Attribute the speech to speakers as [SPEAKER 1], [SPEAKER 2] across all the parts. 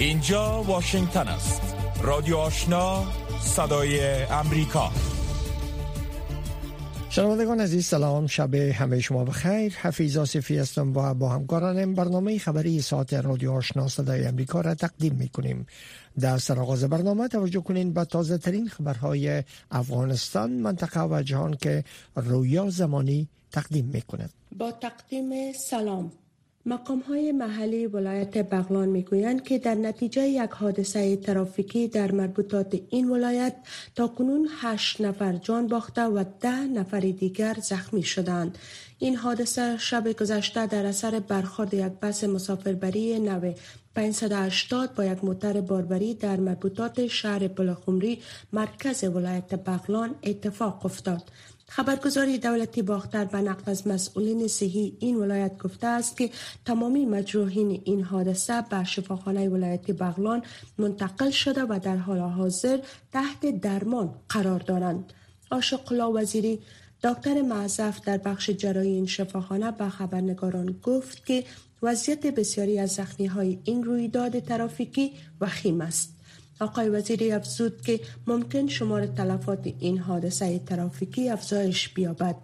[SPEAKER 1] اینجا واشنگتن است. رادیو آشنا صدای امریکا.
[SPEAKER 2] شنوندگان عزیز سلام. شب همه شما بخیر. حفیظ آصفی هستم و با همکارانم برنامه خبری ساعت رادیو آشنا صدای امریکا را تقدیم می کنیم در سرآغاز برنامه توجه کنین به تازه ترین خبرهای افغانستان منطقه و جهان که رویا زمانی تقدیم می کند
[SPEAKER 3] با تقدیم سلام. مقام های محلی ولایت بغلان می گویند که در نتیجه یک حادثه ترافیکی در مربوطات این ولایت تا کنون هشت نفر جان باخته و ده نفر دیگر زخمی شدند. این حادثه شب گذشته در اثر برخورد یک بس مسافربری نو 580 با یک موتر باربری در مربوطات شهر بلخمری مرکز ولایت بغلان اتفاق افتاد. خبرگزاری دولتی باختر به نقل از مسئولین صحی این ولایت گفته است که تمامی مجروحین این حادثه به شفاخانه ولایت بغلان منتقل شده و در حال حاضر تحت درمان قرار دارند. آشقلا وزیری دکتر معذف در بخش جرایی این شفاخانه به خبرنگاران گفت که وضعیت بسیاری از زخمی های این رویداد ترافیکی وخیم است. آقای وزیری افزود که ممکن شمار تلفات این حادثه ترافیکی افزایش بیابد.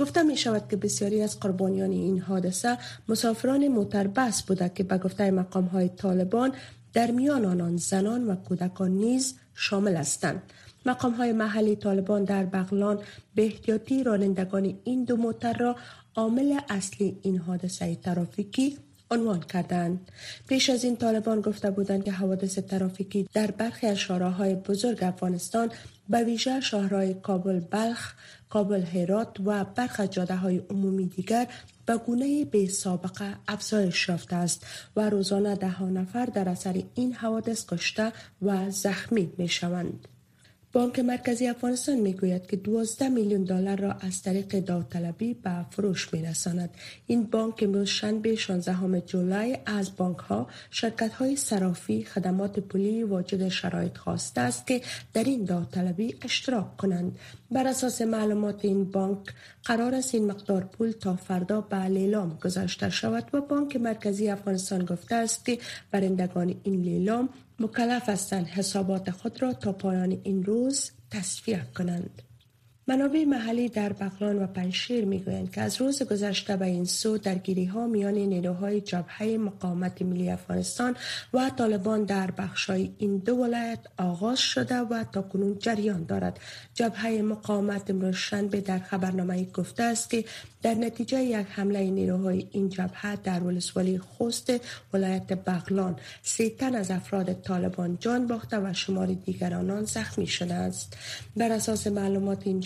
[SPEAKER 3] گفته می شود که بسیاری از قربانیان این حادثه مسافران موتربس بوده که به گفته مقام های طالبان در میان آنان زنان و کودکان نیز شامل هستند. مقام های محلی طالبان در بغلان به احتیاطی رانندگان این دو موتر را عامل اصلی این حادثه ترافیکی عنوان کردند. پیش از این طالبان گفته بودند که حوادث ترافیکی در برخی از شهرهای بزرگ افغانستان به ویژه شهرهای کابل بلخ، کابل هرات و برخی جاده های عمومی دیگر به گونه به سابقه افزایش یافته است و روزانه ده نفر در اثر این حوادث کشته و زخمی می شوند. بانک مرکزی افغانستان می‌گوید که 12 میلیون دلار را از طریق داوطلبی به فروش میرساند. این بانک امروز شنبه 16 جولای از بانک ها شرکت های صرافی خدمات پولی واجد شرایط خواسته است که در این داوطلبی اشتراک کنند. بر اساس معلومات این بانک قرار است این مقدار پول تا فردا به لیلام گذاشته شود و بانک مرکزی افغانستان گفته است که برندگان این لیلام مکلف هستند حسابات خود را تا پایان این روز تصفیه کنند. منابع محلی در بغلان و پنشیر می‌گویند که از روز گذشته به این سو درگیری ها میان نیروهای جبهه مقاومت ملی افغانستان و طالبان در بخشای این دو ولایت آغاز شده و تا کنون جریان دارد. جبهه مقاومت امروز شنبه در خبرنامه گفته است که در نتیجه یک حمله نیروهای این جبهه در ولسوالی خوست ولایت بغلان سه تن از افراد طالبان جان باخته و شمار دیگر آنان زخمی شده است. بر اساس معلومات این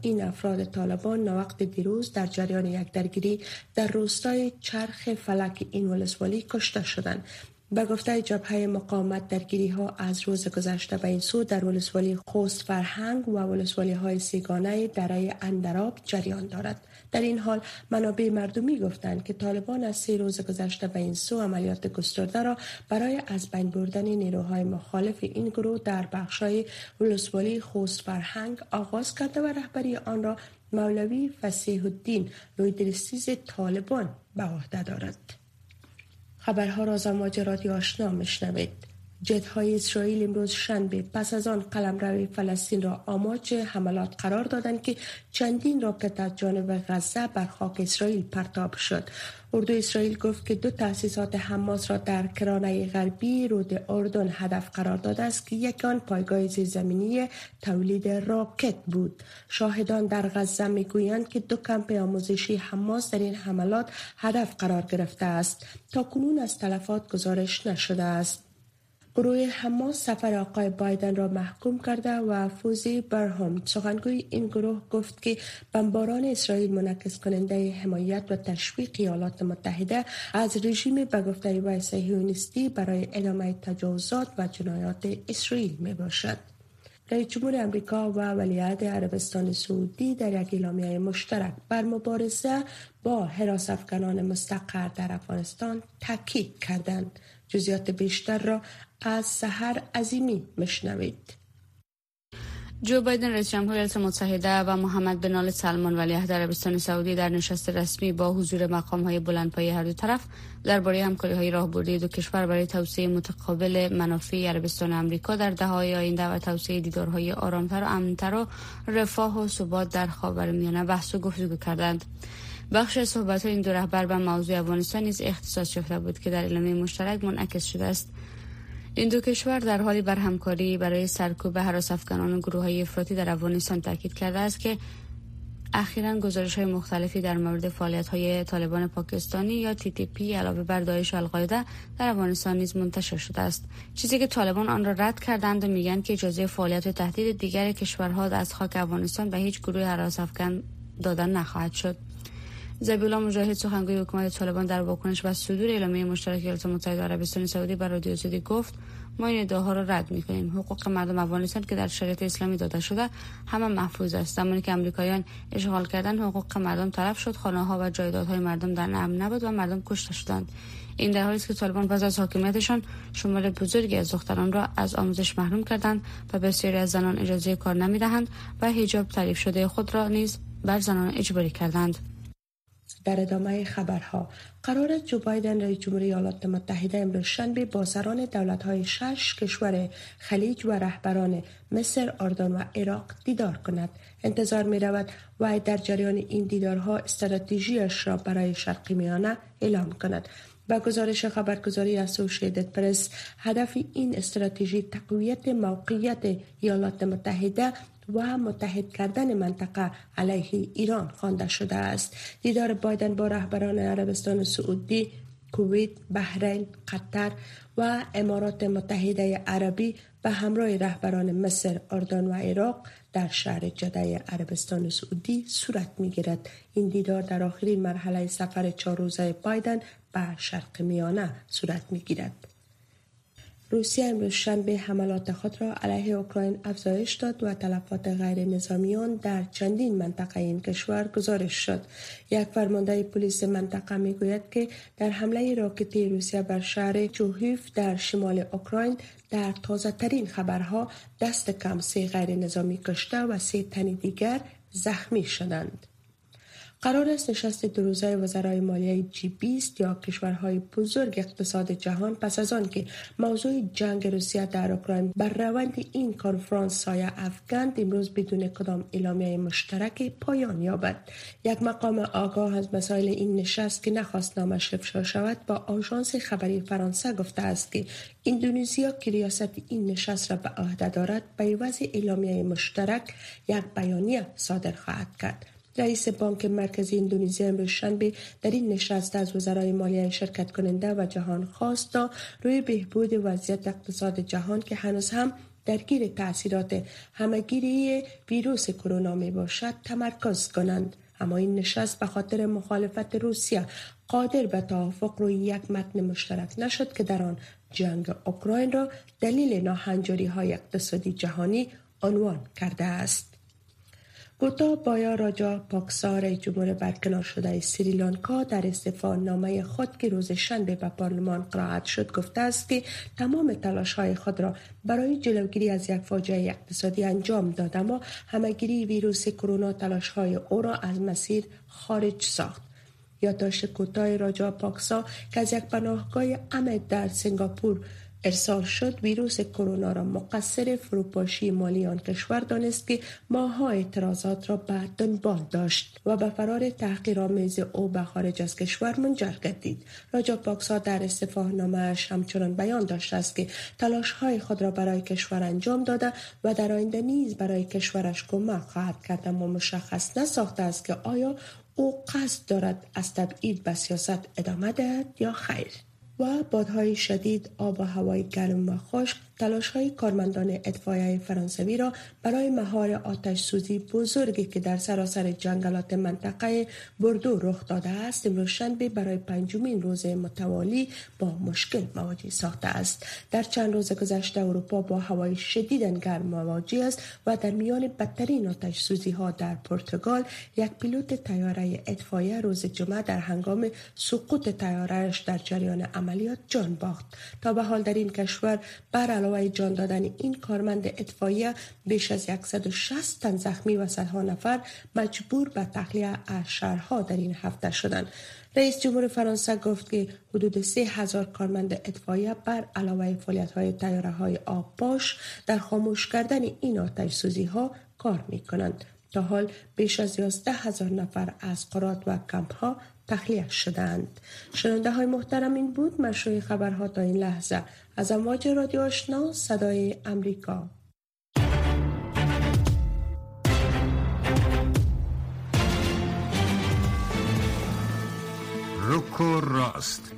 [SPEAKER 3] این افراد طالبان نوقت دیروز در جریان یک درگیری در روستای چرخ فلک این ولسوالی کشته شدند به گفته جبهه مقاومت درگیری ها از روز گذشته به این سو در ولسوالی خوست فرهنگ و ولسوالی های سیگانه درای اندراب جریان دارد. در این حال منابع مردمی گفتند که طالبان از سه روز گذشته به این سو عملیات گسترده را برای از بین بردن نیروهای مخالف این گروه در بخشای ولسوالی خوست فرهنگ آغاز کرده و رهبری آن را مولوی فسیح الدین لویدرسیز طالبان به عهده دارد. خبرها را از ماجراتی آشنا مشنوید. های اسرائیل امروز شنبه پس از آن قلمرو فلسطین را آماج حملات قرار دادند که چندین راکت از جانب غزه بر خاک اسرائیل پرتاب شد اردو اسرائیل گفت که دو تأسیسات حماس را در کرانه غربی رود اردن هدف قرار داده است که یک آن پایگاه زیرزمینی تولید راکت بود شاهدان در غزه می‌گویند که دو کمپ آموزشی حماس در این حملات هدف قرار گرفته است تا کنون از تلفات گزارش نشده است گروه حماس سفر آقای بایدن را محکوم کرده و فوزی برهم سخنگوی این گروه گفت که بمباران اسرائیل منعکس کننده حمایت و تشویق ایالات متحده از رژیم به گفته و صهیونیستی برای ادامه تجاوزات و جنایات اسرائیل می باشد. رئیس جمهور امریکا و ولیعهد عربستان سعودی در یک اعلامیه مشترک بر مبارزه با حراس افغانان مستقر در افغانستان تاکید کردند. جزیات بیشتر را از سحر عظیمی مشنوید
[SPEAKER 4] جو بایدن رئیس جمهور ایالات متحده و محمد بن آل سلمان ولیعهد عربستان سعودی در نشست رسمی با حضور مقام های بلندپایه هر دو طرف درباره همکاری های راهبردی دو کشور برای توسعه متقابل منافع عربستان و آمریکا در دههای آینده و توسعه دیدارهای آرامتر و امنتر و رفاه و ثبات در خاورمیانه بحث و گفتگو کردند. بخش صحبت این دو رهبر به موضوع افغانستان نیز اختصاص یافته بود که در اعلامیه مشترک منعکس شده است. این دو کشور در حالی بر همکاری برای سرکوب حراس افغانان و گروه های افراطی در افغانستان تاکید کرده است که اخیرا گزارش های مختلفی در مورد فعالیت های طالبان پاکستانی یا پی علاوه بر داعش القاعده در افغانستان نیز منتشر شده است. چیزی که طالبان آن را رد کردند و میگن که اجازه فعالیت تهدید دیگر کشورها از خاک افغانستان به هیچ گروه حراس افغان دادن نخواهد شد. زبیلا مجاهد سخنگوی حکومت طالبان در واکنش و صدور اعلامیه مشترک ایالات متحده عربستان سعودی بر رادیو سعودی گفت ما این ادعاها را رد می‌کنیم. حقوق مردم افغانستان که در شریعت اسلامی داده شده همه محفوظ است. زمانی که امریکایان اشغال کردن حقوق مردم طرف شد خانه ها و جایدادهای مردم در امن نبود و مردم کشته شدند. این در حالی است که طالبان پس از حاکمیتشان شمال بزرگی از دختران را از آموزش محروم کردند و بسیاری از زنان اجازه کار نمی‌دهند و حجاب تعریف شده خود را نیز بر زنان اجباری کردند.
[SPEAKER 3] در ادامه خبرها قرار جو بایدن رئیس جمهوری ایالات متحده امروز شنبه با سران های شش کشور خلیج و رهبران مصر، اردن و عراق دیدار کند. انتظار می رود و در جریان این دیدارها استراتژیش را برای شرق میانه اعلام کند. با گزارش خبرگزاری اسوسییتد پرس هدف این استراتژی تقویت موقعیت ایالات متحده و متحد کردن منطقه علیه ایران خوانده شده است دیدار بایدن با رهبران عربستان سعودی کویت، بحرین، قطر و امارات متحده عربی به همراه رهبران مصر، اردن و عراق در شهر جده عربستان سعودی صورت می گیرد. این دیدار در آخرین مرحله سفر چهار روزه بایدن به شرق میانه صورت می گیرد. روسیه امروز شنبه حملات خود را علیه اوکراین افزایش داد و تلفات غیر نظامیان در چندین منطقه این کشور گزارش شد. یک فرمانده پلیس منطقه می گوید که در حمله راکتی روسیه بر شهر چوهیف در شمال اوکراین در تازه ترین خبرها دست کم سه غیر نظامی کشته و سه تن دیگر زخمی شدند. قرار است نشست دو روزه وزرای مالیه جی 20 یا کشورهای بزرگ اقتصاد جهان پس از آن که موضوع جنگ روسیه در اوکراین بر روند این کنفرانس سایه افکند امروز بدون کدام اعلامیه مشترک پایان یابد. یک مقام آگاه از مسائل این نشست که نخواست نامش افشا شود با آژانس خبری فرانسه گفته است که اندونزیا که ریاست این نشست را به عهده دارد به وضع اعلامیه مشترک یک بیانیه صادر خواهد کرد. رئیس بانک مرکزی اندونزی امروز شنبه در این نشست از وزرای مالیه شرکت کننده و جهان خواست تا روی بهبود وضعیت اقتصاد جهان که هنوز هم درگیر تاثیرات همگیری ویروس کرونا می باشد تمرکز کنند. اما این نشست به خاطر مخالفت روسیه قادر به توافق روی یک متن مشترک نشد که در آن جنگ اوکراین را دلیل ناهنجاری های اقتصادی جهانی عنوان کرده است. گوتا بایا راجا پاکسار جمهور برکنار شده سریلانکا در استفا نامه خود که روز شنبه به پارلمان قرائت شد گفته است که تمام تلاش های خود را برای جلوگیری از یک فاجعه اقتصادی انجام داد اما همگیری ویروس کرونا تلاش های او را از مسیر خارج ساخت. یادداشت کوتاه راجا پاکسا که از یک پناهگاه امد در سنگاپور ارسال شد ویروس کرونا را مقصر فروپاشی مالی آن کشور دانست که ماها اعتراضات را به دنبال داشت و به فرار تحقیرآمیز او به خارج از کشور منجر گردید. راجا پاکسا در نامش همچنان بیان داشته است که تلاش های خود را برای کشور انجام داده و در آینده نیز برای کشورش کمک خواهد کرد اما مشخص نساخته است که آیا او قصد دارد از تبعید به سیاست ادامه دهد یا خیر. و بادهای شدید آب و هوای گرم و خشک تلاش های کارمندان اطفایه فرانسوی را برای مهار آتش سوزی بزرگی که در سراسر جنگلات منطقه بردو رخ داده است امروز شنبه برای پنجمین روز متوالی با مشکل مواجه ساخته است. در چند روز گذشته اروپا با هوای شدید گرم مواجه است و در میان بدترین آتش سوزی ها در پرتغال یک پیلوت تیاره اطفایه روز جمعه در هنگام سقوط تیارهش در جریان عملیات جان باخت تا به حال در این کشور بر علاوه جان دادن این کارمند اطفاییه بیش از 160 تن زخمی و صدها نفر مجبور به تخلیه از شهرها در این هفته شدند رئیس جمهور فرانسه گفت که حدود سه هزار کارمند اطفاییه بر علاوه فعالیت های تیاره های آبپاش در خاموش کردن این آتش سوزی ها کار می کنند. تا حال بیش از 11 هزار نفر از قرات و کمپ ها تخلیه شدند. شنونده های محترم این بود مشروع خبرها تا این لحظه از امواج رادیو آشنا صدای امریکا.
[SPEAKER 5] روکو راست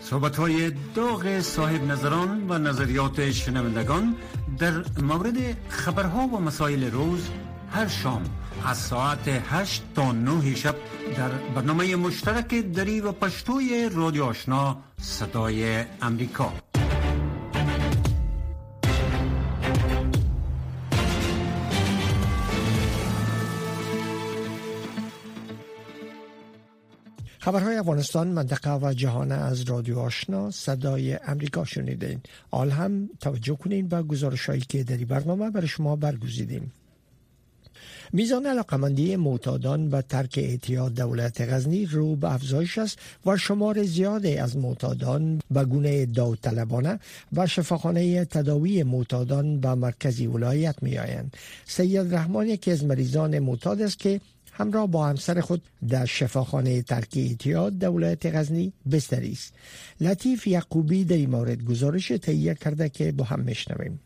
[SPEAKER 5] صحبت های داغ صاحب نظران و نظریات شنوندگان در مورد خبرها و مسائل روز هر شام از ساعت 8 تا 9 شب در برنامه مشترک دری و پشتوی رادیو آشنا صدای امریکا.
[SPEAKER 2] خبرهای افغانستان منطقه و جهان از رادیو آشنا صدای امریکا شنیدین. آل هم توجه کنین به گزارش هایی که در برنامه برای شما برگزیدیم. میزان علاقمندی معتادان به ترک اعتیاد دولت غزنی رو به افزایش است و شمار زیادی از معتادان به گونه داوطلبانه و شفاخانه تداوی معتادان به مرکزی ولایت می آیند. سید رحمان یکی از مریضان معتاد است که همراه با همسر خود در شفاخانه ترک اعتیاد دولت غزنی بستری است لطیف یعقوبی در این مورد گزارش تهیه کرده که با هم میشنویم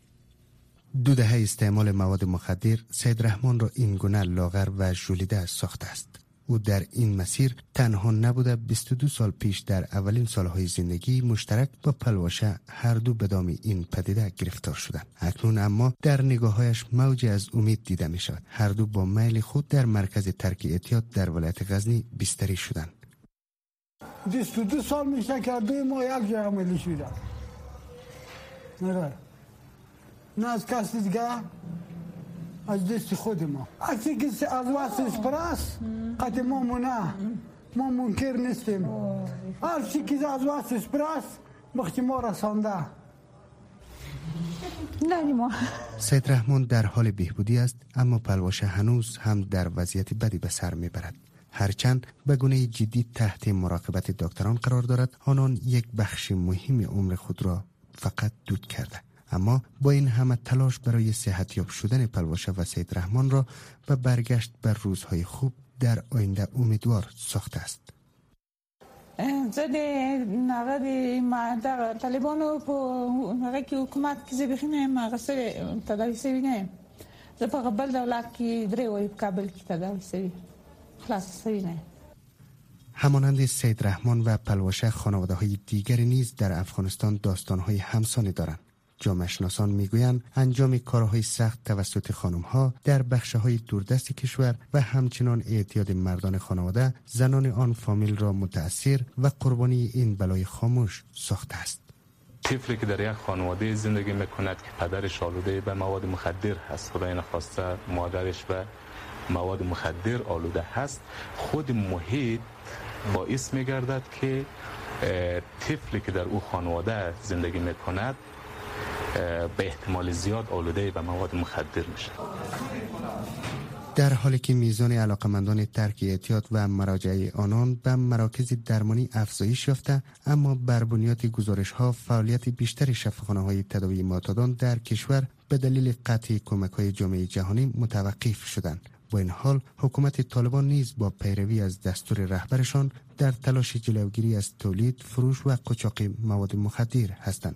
[SPEAKER 6] دو دهه استعمال مواد مخدر سید رحمان را این گونه لاغر و ژولیده ساخته است. او در این مسیر تنها نبوده 22 سال پیش در اولین سالهای زندگی مشترک با پلواشه هر دو به دام این پدیده گرفتار شدند. اکنون اما در نگاههایش موجی از امید دیده می شود هر دو با میل خود در مرکز ترک اعتیاد در ولایت غزنی بستری شدند.
[SPEAKER 7] 22 سال میشه که دوی ما یک جای عملی شده نره نه از کسی دیگه؟ از دست خود ما اگه که از واسه پرست قد ما منه ما منکر نیستیم. هر چی که از واسه پرست وقتی ما رسانده.
[SPEAKER 6] سید رحمان در حال بهبودی است اما پلواشه هنوز هم در وضعیت بدی به سر می‌برد. هرچند به گونه جدی تحت مراقبت دکتران قرار دارد آنان یک بخش مهم عمر خود را فقط دود کرده. اما با این همه تلاش برای صحتیاب شدن پلواشه و سید رحمان را به برگشت بر روزهای خوب در آینده امیدوار ساخته است.
[SPEAKER 8] زه د هغه د ما د طالبانو په هغه کې حکومت کې زه بخینه یم هغه سره سوي نه یم زه په بل دولت کې درې وای په کابل کې تداوی سوي خلاص سوي نه.
[SPEAKER 6] همانند سید رحمان و پلواشه خانواده های دیگری نیز در افغانستان داستان های همسانی دارند. جامعه شناسان می‌گویند انجام کارهای سخت توسط خانم ها در بخش های دوردست کشور و همچنان اعتیاد مردان خانواده زنان آن فامیل را متاثر و قربانی این بلای خاموش ساخته است.
[SPEAKER 9] طفلی که در یک خانواده زندگی می‌کند که پدرش آلوده به مواد مخدر هست؟ خدای نخواسته مادرش به مواد مخدر آلوده هست. خود محیط باعث میگردد که طفلی که در او خانواده زندگی می‌کند به احتمال زیاد آلوده به مواد مخدر میشه.
[SPEAKER 6] در حالی که میزان علاقمندان ترک اعتیاد و مراجعه آنان به مراکز درمانی افزایش یافته اما بر بنیاد گزارش ها فعالیت بیشتر شفاخانه های تداوی معتادان در کشور به دلیل قطع کمک های جامعه جهانی متوقف شدند. با این حال حکومت طالبان نیز با پیروی از دستور رهبرشان در تلاش جلوگیری از تولید فروش و قاچاق مواد مخدر هستند.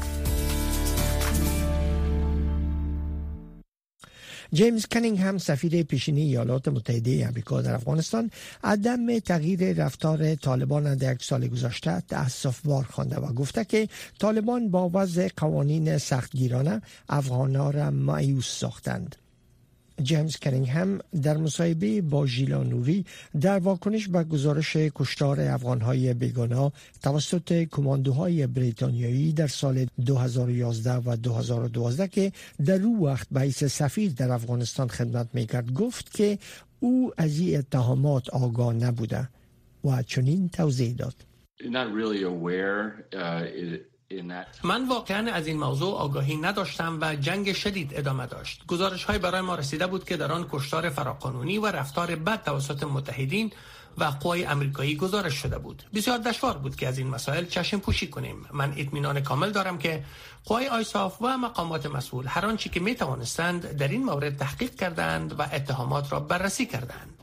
[SPEAKER 2] جیمز کنینگهم سفیر پیشینی ایالات متحده آمریکا در افغانستان عدم تغییر رفتار طالبان در یک سال گذشته تاسف بار خوانده و گفته که طالبان با وضع قوانین سختگیرانه افغانها را مایوس ساختند. جیمز کنینگهم در مصاحبه با ژیلا نوری در واکنش به گزارش کشتار افغانهای بیگناه توسط کماندوهای بریتانیایی در سال 2011 و 2012 که در او وقت به سفیر در افغانستان خدمت می‌کرد گفت که او از این اتهامات آگاه نبوده و چنین توضیح داد.
[SPEAKER 10] من واقعا از این موضوع آگاهی نداشتم و جنگ شدید ادامه داشت. گزارش های برای ما رسیده بود که در آن کشتار فراقانونی و رفتار بد توسط متحدین و قوای امریکایی گزارش شده بود. بسیار دشوار بود که از این مسائل چشم پوشی کنیم. من اطمینان کامل دارم که قوای آیساف و مقامات مسئول هر آنچه که می توانستند در این مورد تحقیق کردند و اتهامات را بررسی کردند.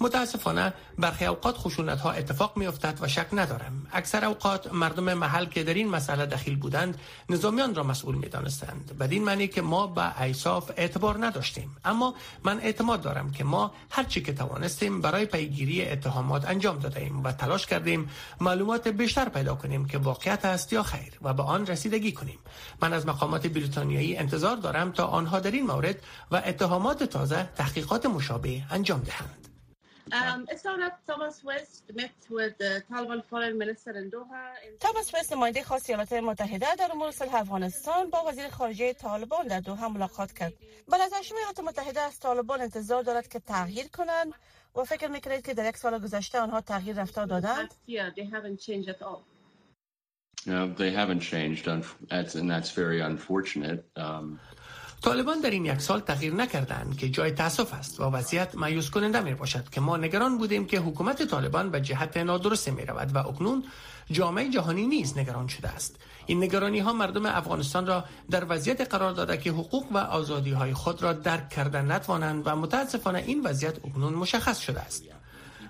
[SPEAKER 10] متاسفانه برخی اوقات خشونت ها اتفاق می افتد و شک ندارم. اکثر اوقات مردم محل که در این مسئله دخیل بودند نظامیان را مسئول می دانستند بدین معنی که ما به ایصاف اعتبار نداشتیم. اما من اعتماد دارم که ما هر چی که توانستیم برای پیگیری اتهامات انجام دادیم و تلاش کردیم معلومات بیشتر پیدا کنیم که واقعیت است یا خیر و به آن رسیدگی کنیم. من از مقامات بریتانیایی انتظار دارم تا آنها در این مورد و اتهامات تازه تحقیقات مشابه انجام دهند.
[SPEAKER 11] Um, Thomas
[SPEAKER 12] West نماینده خاص ایالات متحده در امور صلح افغانستان با وزیر خارجه طالبان در دوحه ملاقات کرد. به نظر شما ایالات متحده از طالبان انتظار دارد که تغییر کنند و فکر می‌کنید که در یک سال گذشته آنها تغییر رفتار دادند؟
[SPEAKER 13] No, they haven't changed, and that's very unfortunate. Um...
[SPEAKER 10] طالبان در این یک سال تغییر نکردند که جای تاسف است و وضعیت مایوس کننده می باشد که ما نگران بودیم که حکومت طالبان به جهت نادرست می رود و اکنون جامعه جهانی نیز نگران شده است. این نگرانی ها مردم افغانستان را در وضعیت قرار داده که حقوق و آزادی های خود را درک کردن نتوانند و متاسفانه این وضعیت اکنون مشخص شده است.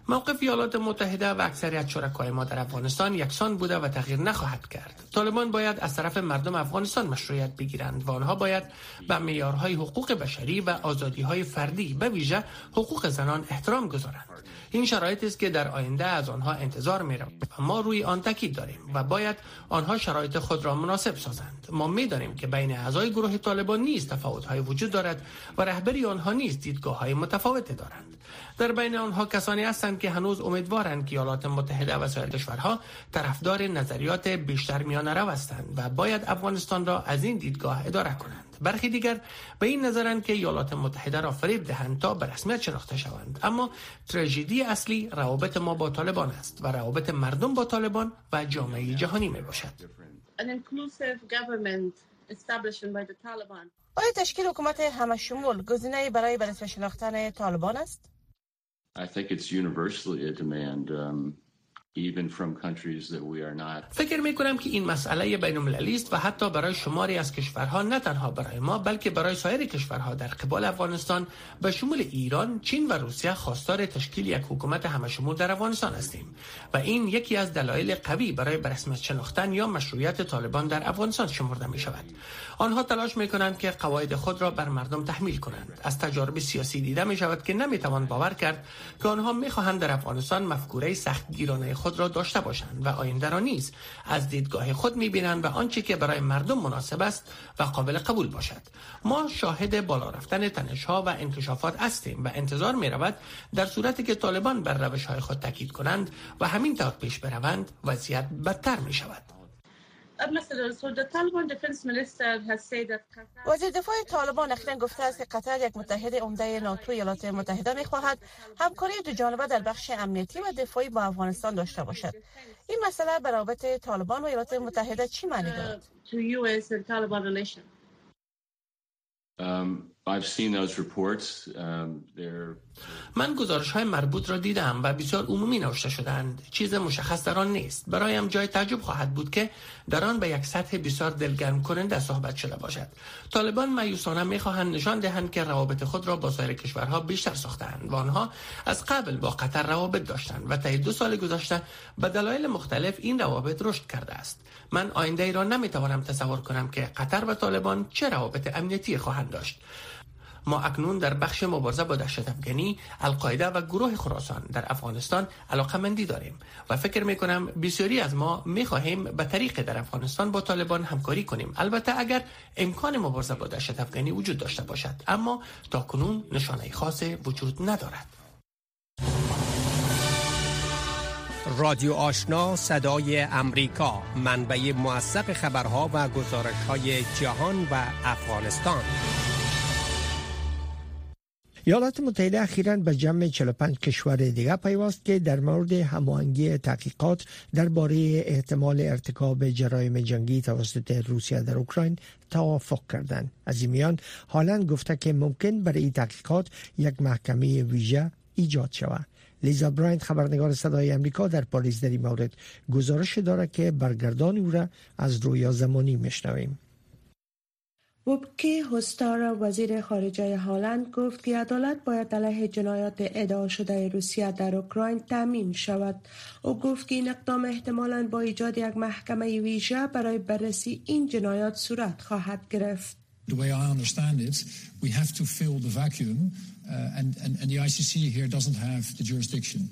[SPEAKER 10] موقف ایالات متحده و اکثریت شرکای ما در افغانستان یکسان بوده و تغییر نخواهد کرد. طالبان باید از طرف مردم افغانستان مشروعیت بگیرند و آنها باید به معیارهای حقوق بشری و آزادیهای فردی به ویژه حقوق زنان احترام گذارند. این شرایط است که در آینده از آنها انتظار می و ما روی آن تاکید داریم و باید آنها شرایط خود را مناسب سازند ما می دانیم که بین اعضای گروه طالبان نیز تفاوت های وجود دارد و رهبری آنها نیز دیدگاه های متفاوت دارند در بین آنها کسانی هستند که هنوز امیدوارند که ایالات متحده و سایر کشورها طرفدار نظریات بیشتر میانه رو هستند و باید افغانستان را از این دیدگاه اداره کنند. برخی دیگر به این نظرند که ایالات متحده را فریب دهند تا به رسمیت شناخته شوند. اما تراژدی اصلی روابط ما با طالبان است و روابط مردم با طالبان و جامعه جهانی می باشد.
[SPEAKER 12] آیا تشکیل حکومت همه شمول گزینه برای بررسی شناختن طالبان است؟
[SPEAKER 13] I think it's universally a demand. Um,
[SPEAKER 10] فکر می کنم که این مسئله بین المللی است و حتی برای شماری از کشورها نه تنها برای ما بلکه برای سایر کشورها در قبال افغانستان به شمول ایران، چین و روسیه خواستار تشکیل یک حکومت همه شمول در افغانستان هستیم و این یکی از دلایل قوی برای برسمیت شناختن یا مشروعیت طالبان در افغانستان شمرده می شود. آنها تلاش می کنند که قواعد خود را بر مردم تحمیل کنند. از تجارب سیاسی دیده می شود که نمی توان باور کرد که آنها می خواهند در افغانستان مفکوره سختگیرانه خود را داشته باشند و آینده را نیز از دیدگاه خود می‌بینند و آنچه که برای مردم مناسب است و قابل قبول باشد. ما شاهد بالا رفتن تنش ها و انکشافات هستیم و انتظار می رود در صورتی که طالبان بر روش های خود تاکید کنند و همین طور پیش بروند وضعیت بدتر می شود
[SPEAKER 12] وزیر دفاع طالبان اخیرا گفته است که قطر یک متحد عمده ناتو ایالات متحده می خواهد همکاری دو جانبه در بخش امنیتی و دفاعی با افغانستان داشته باشد. این مسئله به رابط طالبان و ایالات متحده چی معنی دارد؟
[SPEAKER 13] Um, Um,
[SPEAKER 10] من گزارش های مربوط را دیدم و بسیار عمومی نوشته شدند. چیز مشخص در آن نیست. برایم جای تعجب خواهد بود که در آن به یک سطح بسیار دلگرم کننده صحبت شده باشد. طالبان مایوسانه می‌خواهند نشان دهند که روابط خود را با سایر کشورها بیشتر ساختند و آنها از قبل با قطر روابط داشتند و طی دو سال گذشته به دلایل مختلف این روابط رشد کرده است. من آینده ای را نمی‌توانم تصور کنم که قطر و طالبان چه روابط امنیتی خواهند داشت. ما اکنون در بخش مبارزه با دهشت افغانی القاعده و گروه خراسان در افغانستان علاقمندی داریم و فکر می کنم بسیاری از ما می خواهیم به طریق در افغانستان با طالبان همکاری کنیم. البته اگر امکان مبارزه با دهشت افغانی وجود داشته باشد اما تا کنون نشانه خاص وجود ندارد.
[SPEAKER 14] رادیو آشنا صدای امریکا منبع موثق خبرها و گزارش های جهان و افغانستان.
[SPEAKER 2] ایالات متحده اخیرا به جمع 45 کشور دیگر پیوست که در مورد هماهنگی تحقیقات درباره احتمال ارتکاب جرایم جنگی توسط روسیه در اوکراین توافق کردند. از این میان حالا گفته که ممکن برای تحقیقات یک محکمه ویژه ایجاد شود. لیزا براینت خبرنگار صدای امریکا در پاریس در این مورد گزارش دارد که برگردان او را از رویا زمانی میشنویم.
[SPEAKER 3] وبکی هستار وزیر خارجه هالند گفت که عدالت باید علیه جنایات ادعا شده روسیه در اوکراین تامین شود او گفت که این اقدام احتمالا با ایجاد یک محکمه ویژه برای بررسی این جنایات صورت خواهد گرفت
[SPEAKER 15] The way I understand it, we have to fill the vacuum, uh, and, and, and the ICC here doesn't have the jurisdiction.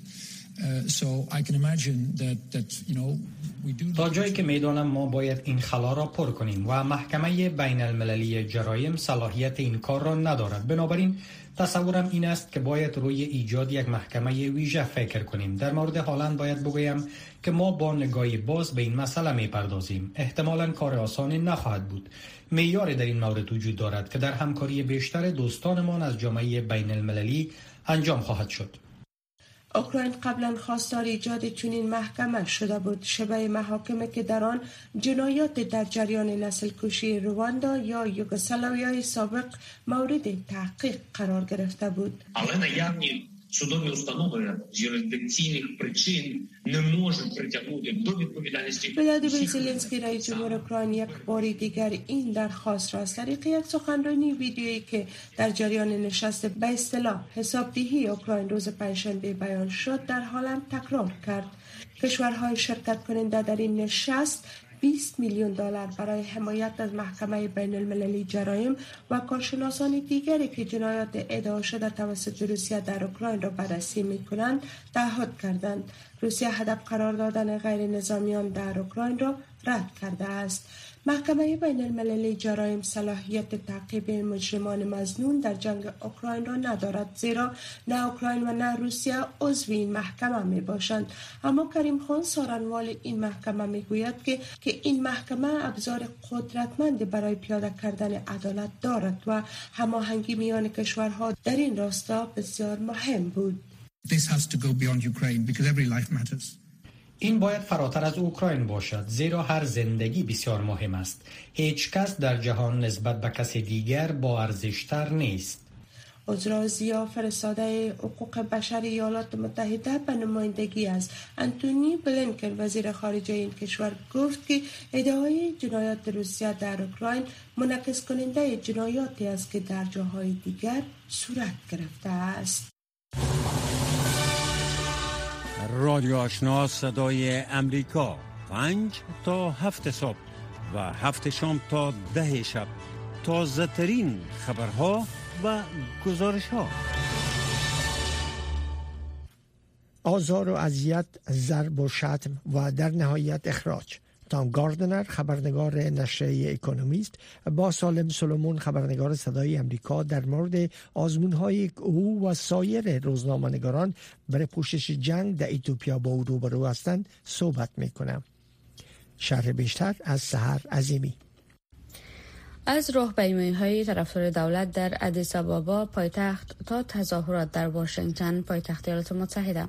[SPEAKER 16] تا جایی که می‌دانم ما باید این خلا را پر کنیم و محکمه بین المللی جرایم صلاحیت این کار را ندارد. بنابراین تصورم این است که باید روی ایجاد یک محکمه ویژه فکر کنیم. در مورد هالند باید بگویم که ما با نگاه باز به این مسئله می پردازیم احتمالا کار آسانی نخواهد بود. میاری در این مورد وجود دارد که در همکاری بیشتر دوستانمان از جامعه بین المللی انجام خواهد شد.
[SPEAKER 3] اوکراین قبلا خواستار ایجاد چنین محکمه شده بود. شبه محاکمه که در آن جنایات در جریان نسل کشی رواندا یا یوگسلاویای سابق مورد تحقیق قرار گرفته بود.
[SPEAKER 17] судові установи з юрисдикційних причин не можуть притягнути до відповідальності.
[SPEAKER 3] ولادیمیر زلنسکی رئیس جمهور اوکراین یک بار دیگر این درخواست را از طریق یک سخنرانی ویدیویی که در جریان نشست به اصطلاح حسابدهی اوکراین روز پنجشنبه بیان شد در حالم تکرار کرد کشورهای شرکت کننده در این نشست 20 میلیون دلار برای حمایت از محکمه بین المللی جرایم و کارشناسان دیگری که جنایات ادعا شده توسط روسیه در اوکراین را بررسی می کنند تعهد کردند. روسیه هدف قرار دادن غیر نظامیان در اوکراین را رد کرده است. محکمه بین المللی جرایم صلاحیت تعقیب مجرمان مزنون در جنگ اوکراین را ندارد زیرا نه اوکراین و نه روسیه عضو این محکمه می باشند اما کریم خان سارنوال این محکمه می گوید که که این محکمه ابزار قدرتمند برای پیاده کردن عدالت دارد و هماهنگی میان کشورها در این راستا بسیار مهم بود
[SPEAKER 15] This has to go beyond Ukraine because every life matters.
[SPEAKER 16] این باید فراتر از اوکراین باشد زیرا هر زندگی بسیار مهم است. هیچ کس در جهان نسبت به کسی دیگر با ارزشتر نیست.
[SPEAKER 3] ازرازیا فرستاده حقوق بشر ایالات متحده به نمایندگی از انتونی بلینکن وزیر خارجه این کشور گفت که ادعای جنایات روسیه در اوکراین منعکس کننده جنایاتی است که در جاهای دیگر صورت گرفته است.
[SPEAKER 5] رادیو آشنا صدای امریکا. پنج تا هفت صبح و هفت شام تا ده شب. تازه ترین خبرها و گزارش ها
[SPEAKER 2] آزار و اذیت ضرب و شتم و در نهایت اخراج. تام گاردنر خبرنگار نشریه اکونومیست با سالم سلمون خبرنگار صدای امریکا در مورد آزمون های او و سایر روزنامه‌نگاران برای پوشش جنگ در ایتوپیا با او روبرو هستند صحبت می‌کنم. شرح بیشتر از سحر عظیمی.
[SPEAKER 4] از راهپیمایی های طرفدار دولت در ادیس آبابا پایتخت تا تظاهرات در واشنگتن پایتخت ایالات متحده.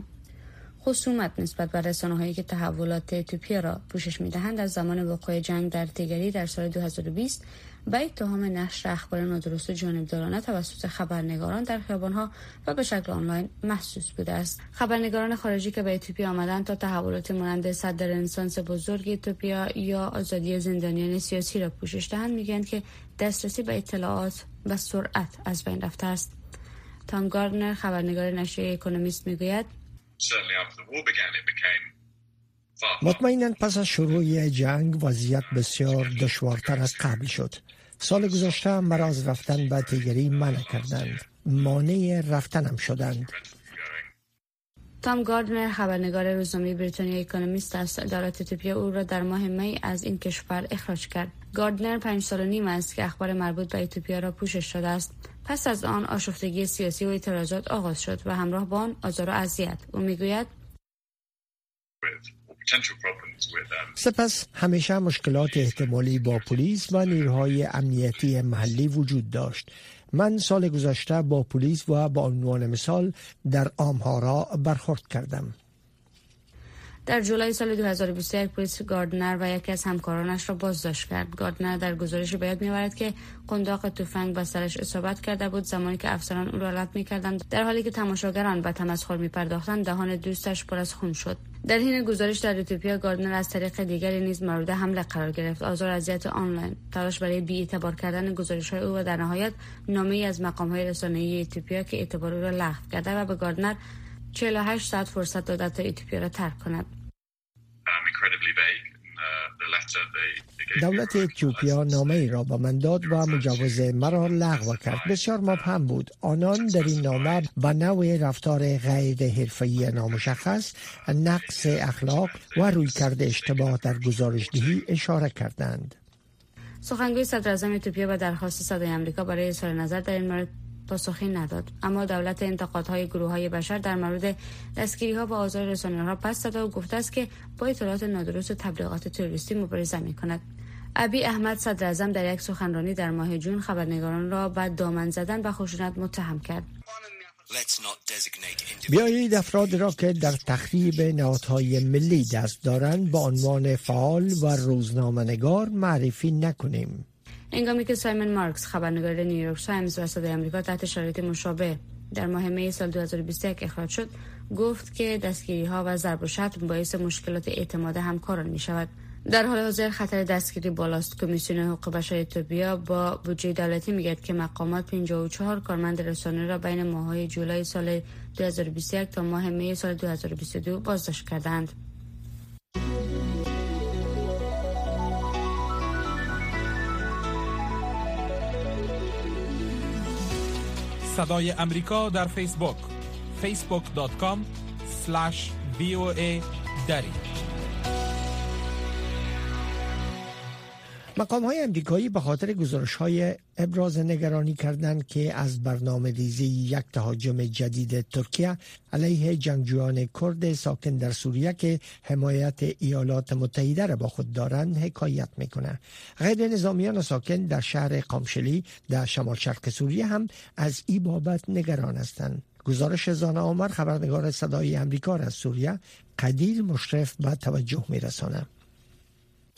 [SPEAKER 4] خصومت نسبت به رسانه هایی که تحولات اتوپیا را پوشش می دهند از زمان وقوع جنگ در تیگری در سال 2020 به اتهام نشر اخبار نادرست و جانبدارانه توسط خبرنگاران در ها و به شکل آنلاین محسوس بوده است. خبرنگاران خارجی که به اتوپیا آمدند تا تحولات مانند صدر انسانس بزرگ اتوپیا یا آزادی زندانیان سیاسی را پوشش دهند می‌گویند که دسترسی به اطلاعات و سرعت از بین رفته است. تام گاردنر خبرنگار نشریه اکونومیست می‌گوید
[SPEAKER 2] مطمئنا پس از شروع جنگ وضعیت بسیار دشوارتر از قبل شد. سال گذشته مرا از رفتن به تیگری منع کردند. مانع رفتنم شدند.
[SPEAKER 4] تام گاردنر خبرنگار روزنامه بریتانیا اکونومیست است دولت اتیوپیا او را در ماه می از این کشور اخراج کرد. گاردنر پنج سال و نیم است که اخبار مربوط به اتیوپیا را پوشش داده است. پس از آن آشفتگی سیاسی و اعتراضات آغاز شد و همراه با آن آزار و اذیت. او می‌گوید
[SPEAKER 2] سپس همیشه مشکلات احتمالی با پلیس و نیروهای امنیتی محلی وجود داشت. من سال گذشته با پلیس و با عنوان مثال در آمهارا برخورد کردم.
[SPEAKER 4] در جولای سال 2021 پلیس گاردنر و یکی از همکارانش را بازداشت کرد. گاردنر در گزارش باید می‌آورد که قنداق تفنگ به سرش اصابت کرده بود زمانی که افسران او را لب می‌کردند در حالی که تماشاگران به تمسخر می‌پرداختند دهان دوستش پر از خون شد. در حین گزارش در اتیوپیا گاردنر از طریق دیگری نیز مورد حمله قرار گرفت آزار اذیت آنلاین تلاش برای بی اعتبار کردن گزارش های او و در نهایت نامه ای از مقام های اتیوپیا که اعتبار او را لغو کرده و به گاردنر 48 ساعت فرصت داده تا اتیوپیا را ترک کند.
[SPEAKER 2] دولت اتیوپیا نامه ای را به من داد و مجوز مرا لغو کرد. بسیار مبهم بود. آنان در این نامه به نوع رفتار غیر حرفه‌ای نامشخص نقص اخلاق و رویکرد اشتباه در گزارش دهی اشاره کردند.
[SPEAKER 4] سخنگوی صدر اعظم اتیوپیا به درخواست صدای آمریکا برای اظهار نظر در این مورد پاسخی نداد. اما دولت انتقادهای گروه های بشر در مورد دستگیری ها و آزار رسانه ها پس داده و گفته است که با اطلاعات نادرست و تبلیغات تروریستی مبارزه می کند. ابی احمد صدر اعظم در یک سخنرانی در ماه جون خبرنگاران را به دامن زدن و خشونت متهم کرد.
[SPEAKER 2] بیایید افراد را که در تخریب نهادهای ملی دست دارند با عنوان فعال و روزنامه‌نگار معرفی نکنیم.
[SPEAKER 4] هنگامی که سایمن مارکس خبرنگار نیویورک تایمز و صدای آمریکا تحت شرایط مشابه در ماه می سال 2021 اخراج شد گفت که دستگیری ها و ضرب و شتم باعث مشکلات اعتماد همکاران می شود در حال حاضر خطر دستگیری بالاست. کمیسیون حقوق بشر اتوپیا با بودجه دولتی میگه که مقامات 54 کارمند رسانه را بین ماههای جولای سال 2021 تا ماه می سال 2022 بازداشت کردند
[SPEAKER 1] صدای امریکا در فیسبوک. facebook.com voa دری.
[SPEAKER 2] مقام های امریکایی به خاطر گزارش های ابراز نگرانی کردند که از برنامه ریزی یک تهاجم جدید ترکیه علیه جنگجویان کرد ساکن در سوریه که حمایت ایالات متحده را با خود دارند حکایت می‌کنه. غیر نظامیان ساکن در شهر قامشلی در شمال شرق سوریه هم از این بابت نگران هستند. گزارش زانه آمر خبرنگار صدای امریکا از سوریه قدیر مشرف به توجه میرسانه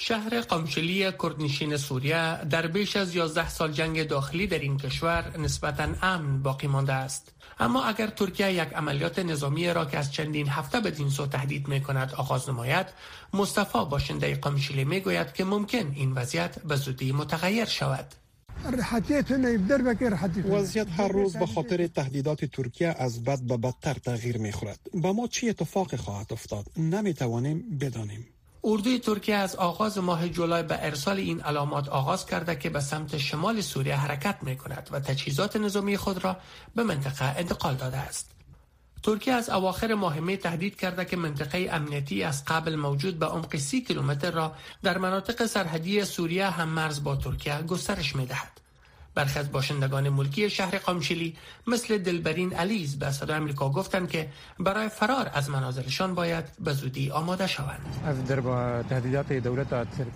[SPEAKER 10] شهر قمشلی کردنشین سوریه در بیش از 11 سال جنگ داخلی در این کشور نسبتا امن باقی مانده است. اما اگر ترکیه یک عملیات نظامی را که از چندین هفته بدین سو تهدید می کند آغاز نماید مصطفی باشنده قمشلی می گوید که ممکن این وضعیت به زودی متغیر شود.
[SPEAKER 18] وضعیت هر روز به خاطر تهدیدات ترکیه از بد به بدتر تغییر می خورد با ما چی اتفاق خواهد افتاد؟ نمی توانیم بدانیم.
[SPEAKER 10] اردوی ترکیه از آغاز ماه جولای به ارسال این علامات آغاز کرده که به سمت شمال سوریه حرکت می کند و تجهیزات نظامی خود را به منطقه انتقال داده است. ترکیه از اواخر ماه می تهدید کرده که منطقه امنیتی از قبل موجود به عمق سی کیلومتر را در مناطق سرحدی سوریه هم مرز با ترکیه گسترش می دهد. برخی از باشندگان ملکی شهر قامشلی مثل دلبرین علیز به صدای آمریکا گفتند که برای فرار از منازلشان باید به زودی آماده شوند.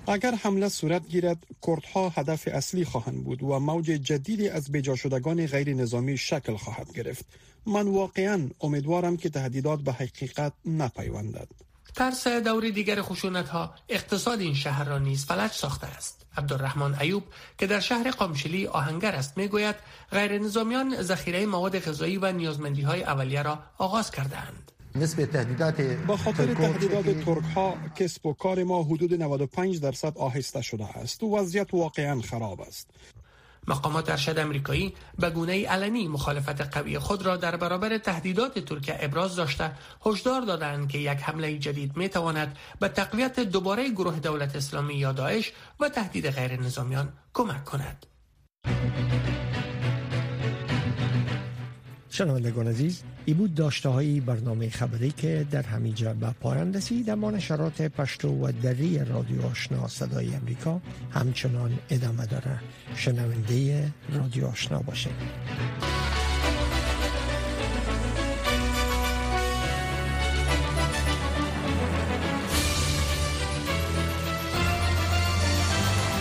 [SPEAKER 18] اگر حمله صورت گیرد کردها هدف اصلی خواهند بود و موج جدیدی از بجا شدگان غیر نظامی شکل خواهد گرفت. من واقعا امیدوارم که تهدیدات به حقیقت نپیوندد.
[SPEAKER 10] ترس دور دیگر خشونت ها اقتصاد این شهر را نیز فلج ساخته است. عبدالرحمن ایوب که در شهر قامشلی آهنگر است می‌گوید غیر نظامیان ذخیره مواد غذایی و نیازمندی های اولیه را آغاز کردند
[SPEAKER 18] تهدیدات با خاطر تهدیدات ترک ها کسب و کار ما حدود 95 درصد آهسته شده است. و وضعیت واقعا خراب است.
[SPEAKER 10] مقامات ارشد امریکایی به گونه علنی مخالفت قوی خود را در برابر تهدیدات ترکیه ابراز داشته. هشدار دادند که یک حمله جدید می تواند به تقویت دوباره گروه دولت اسلامی یا داعش و تهدید غیر نظامیان کمک کند.
[SPEAKER 2] شنوندگان عزیز ای بود داشته برنامه خبری که در همینجا به پایان رسید اما نشرات پشتو و دری رادیو آشنا صدای امریکا همچنان ادامه داره. شنونده رادیو آشنا باشید.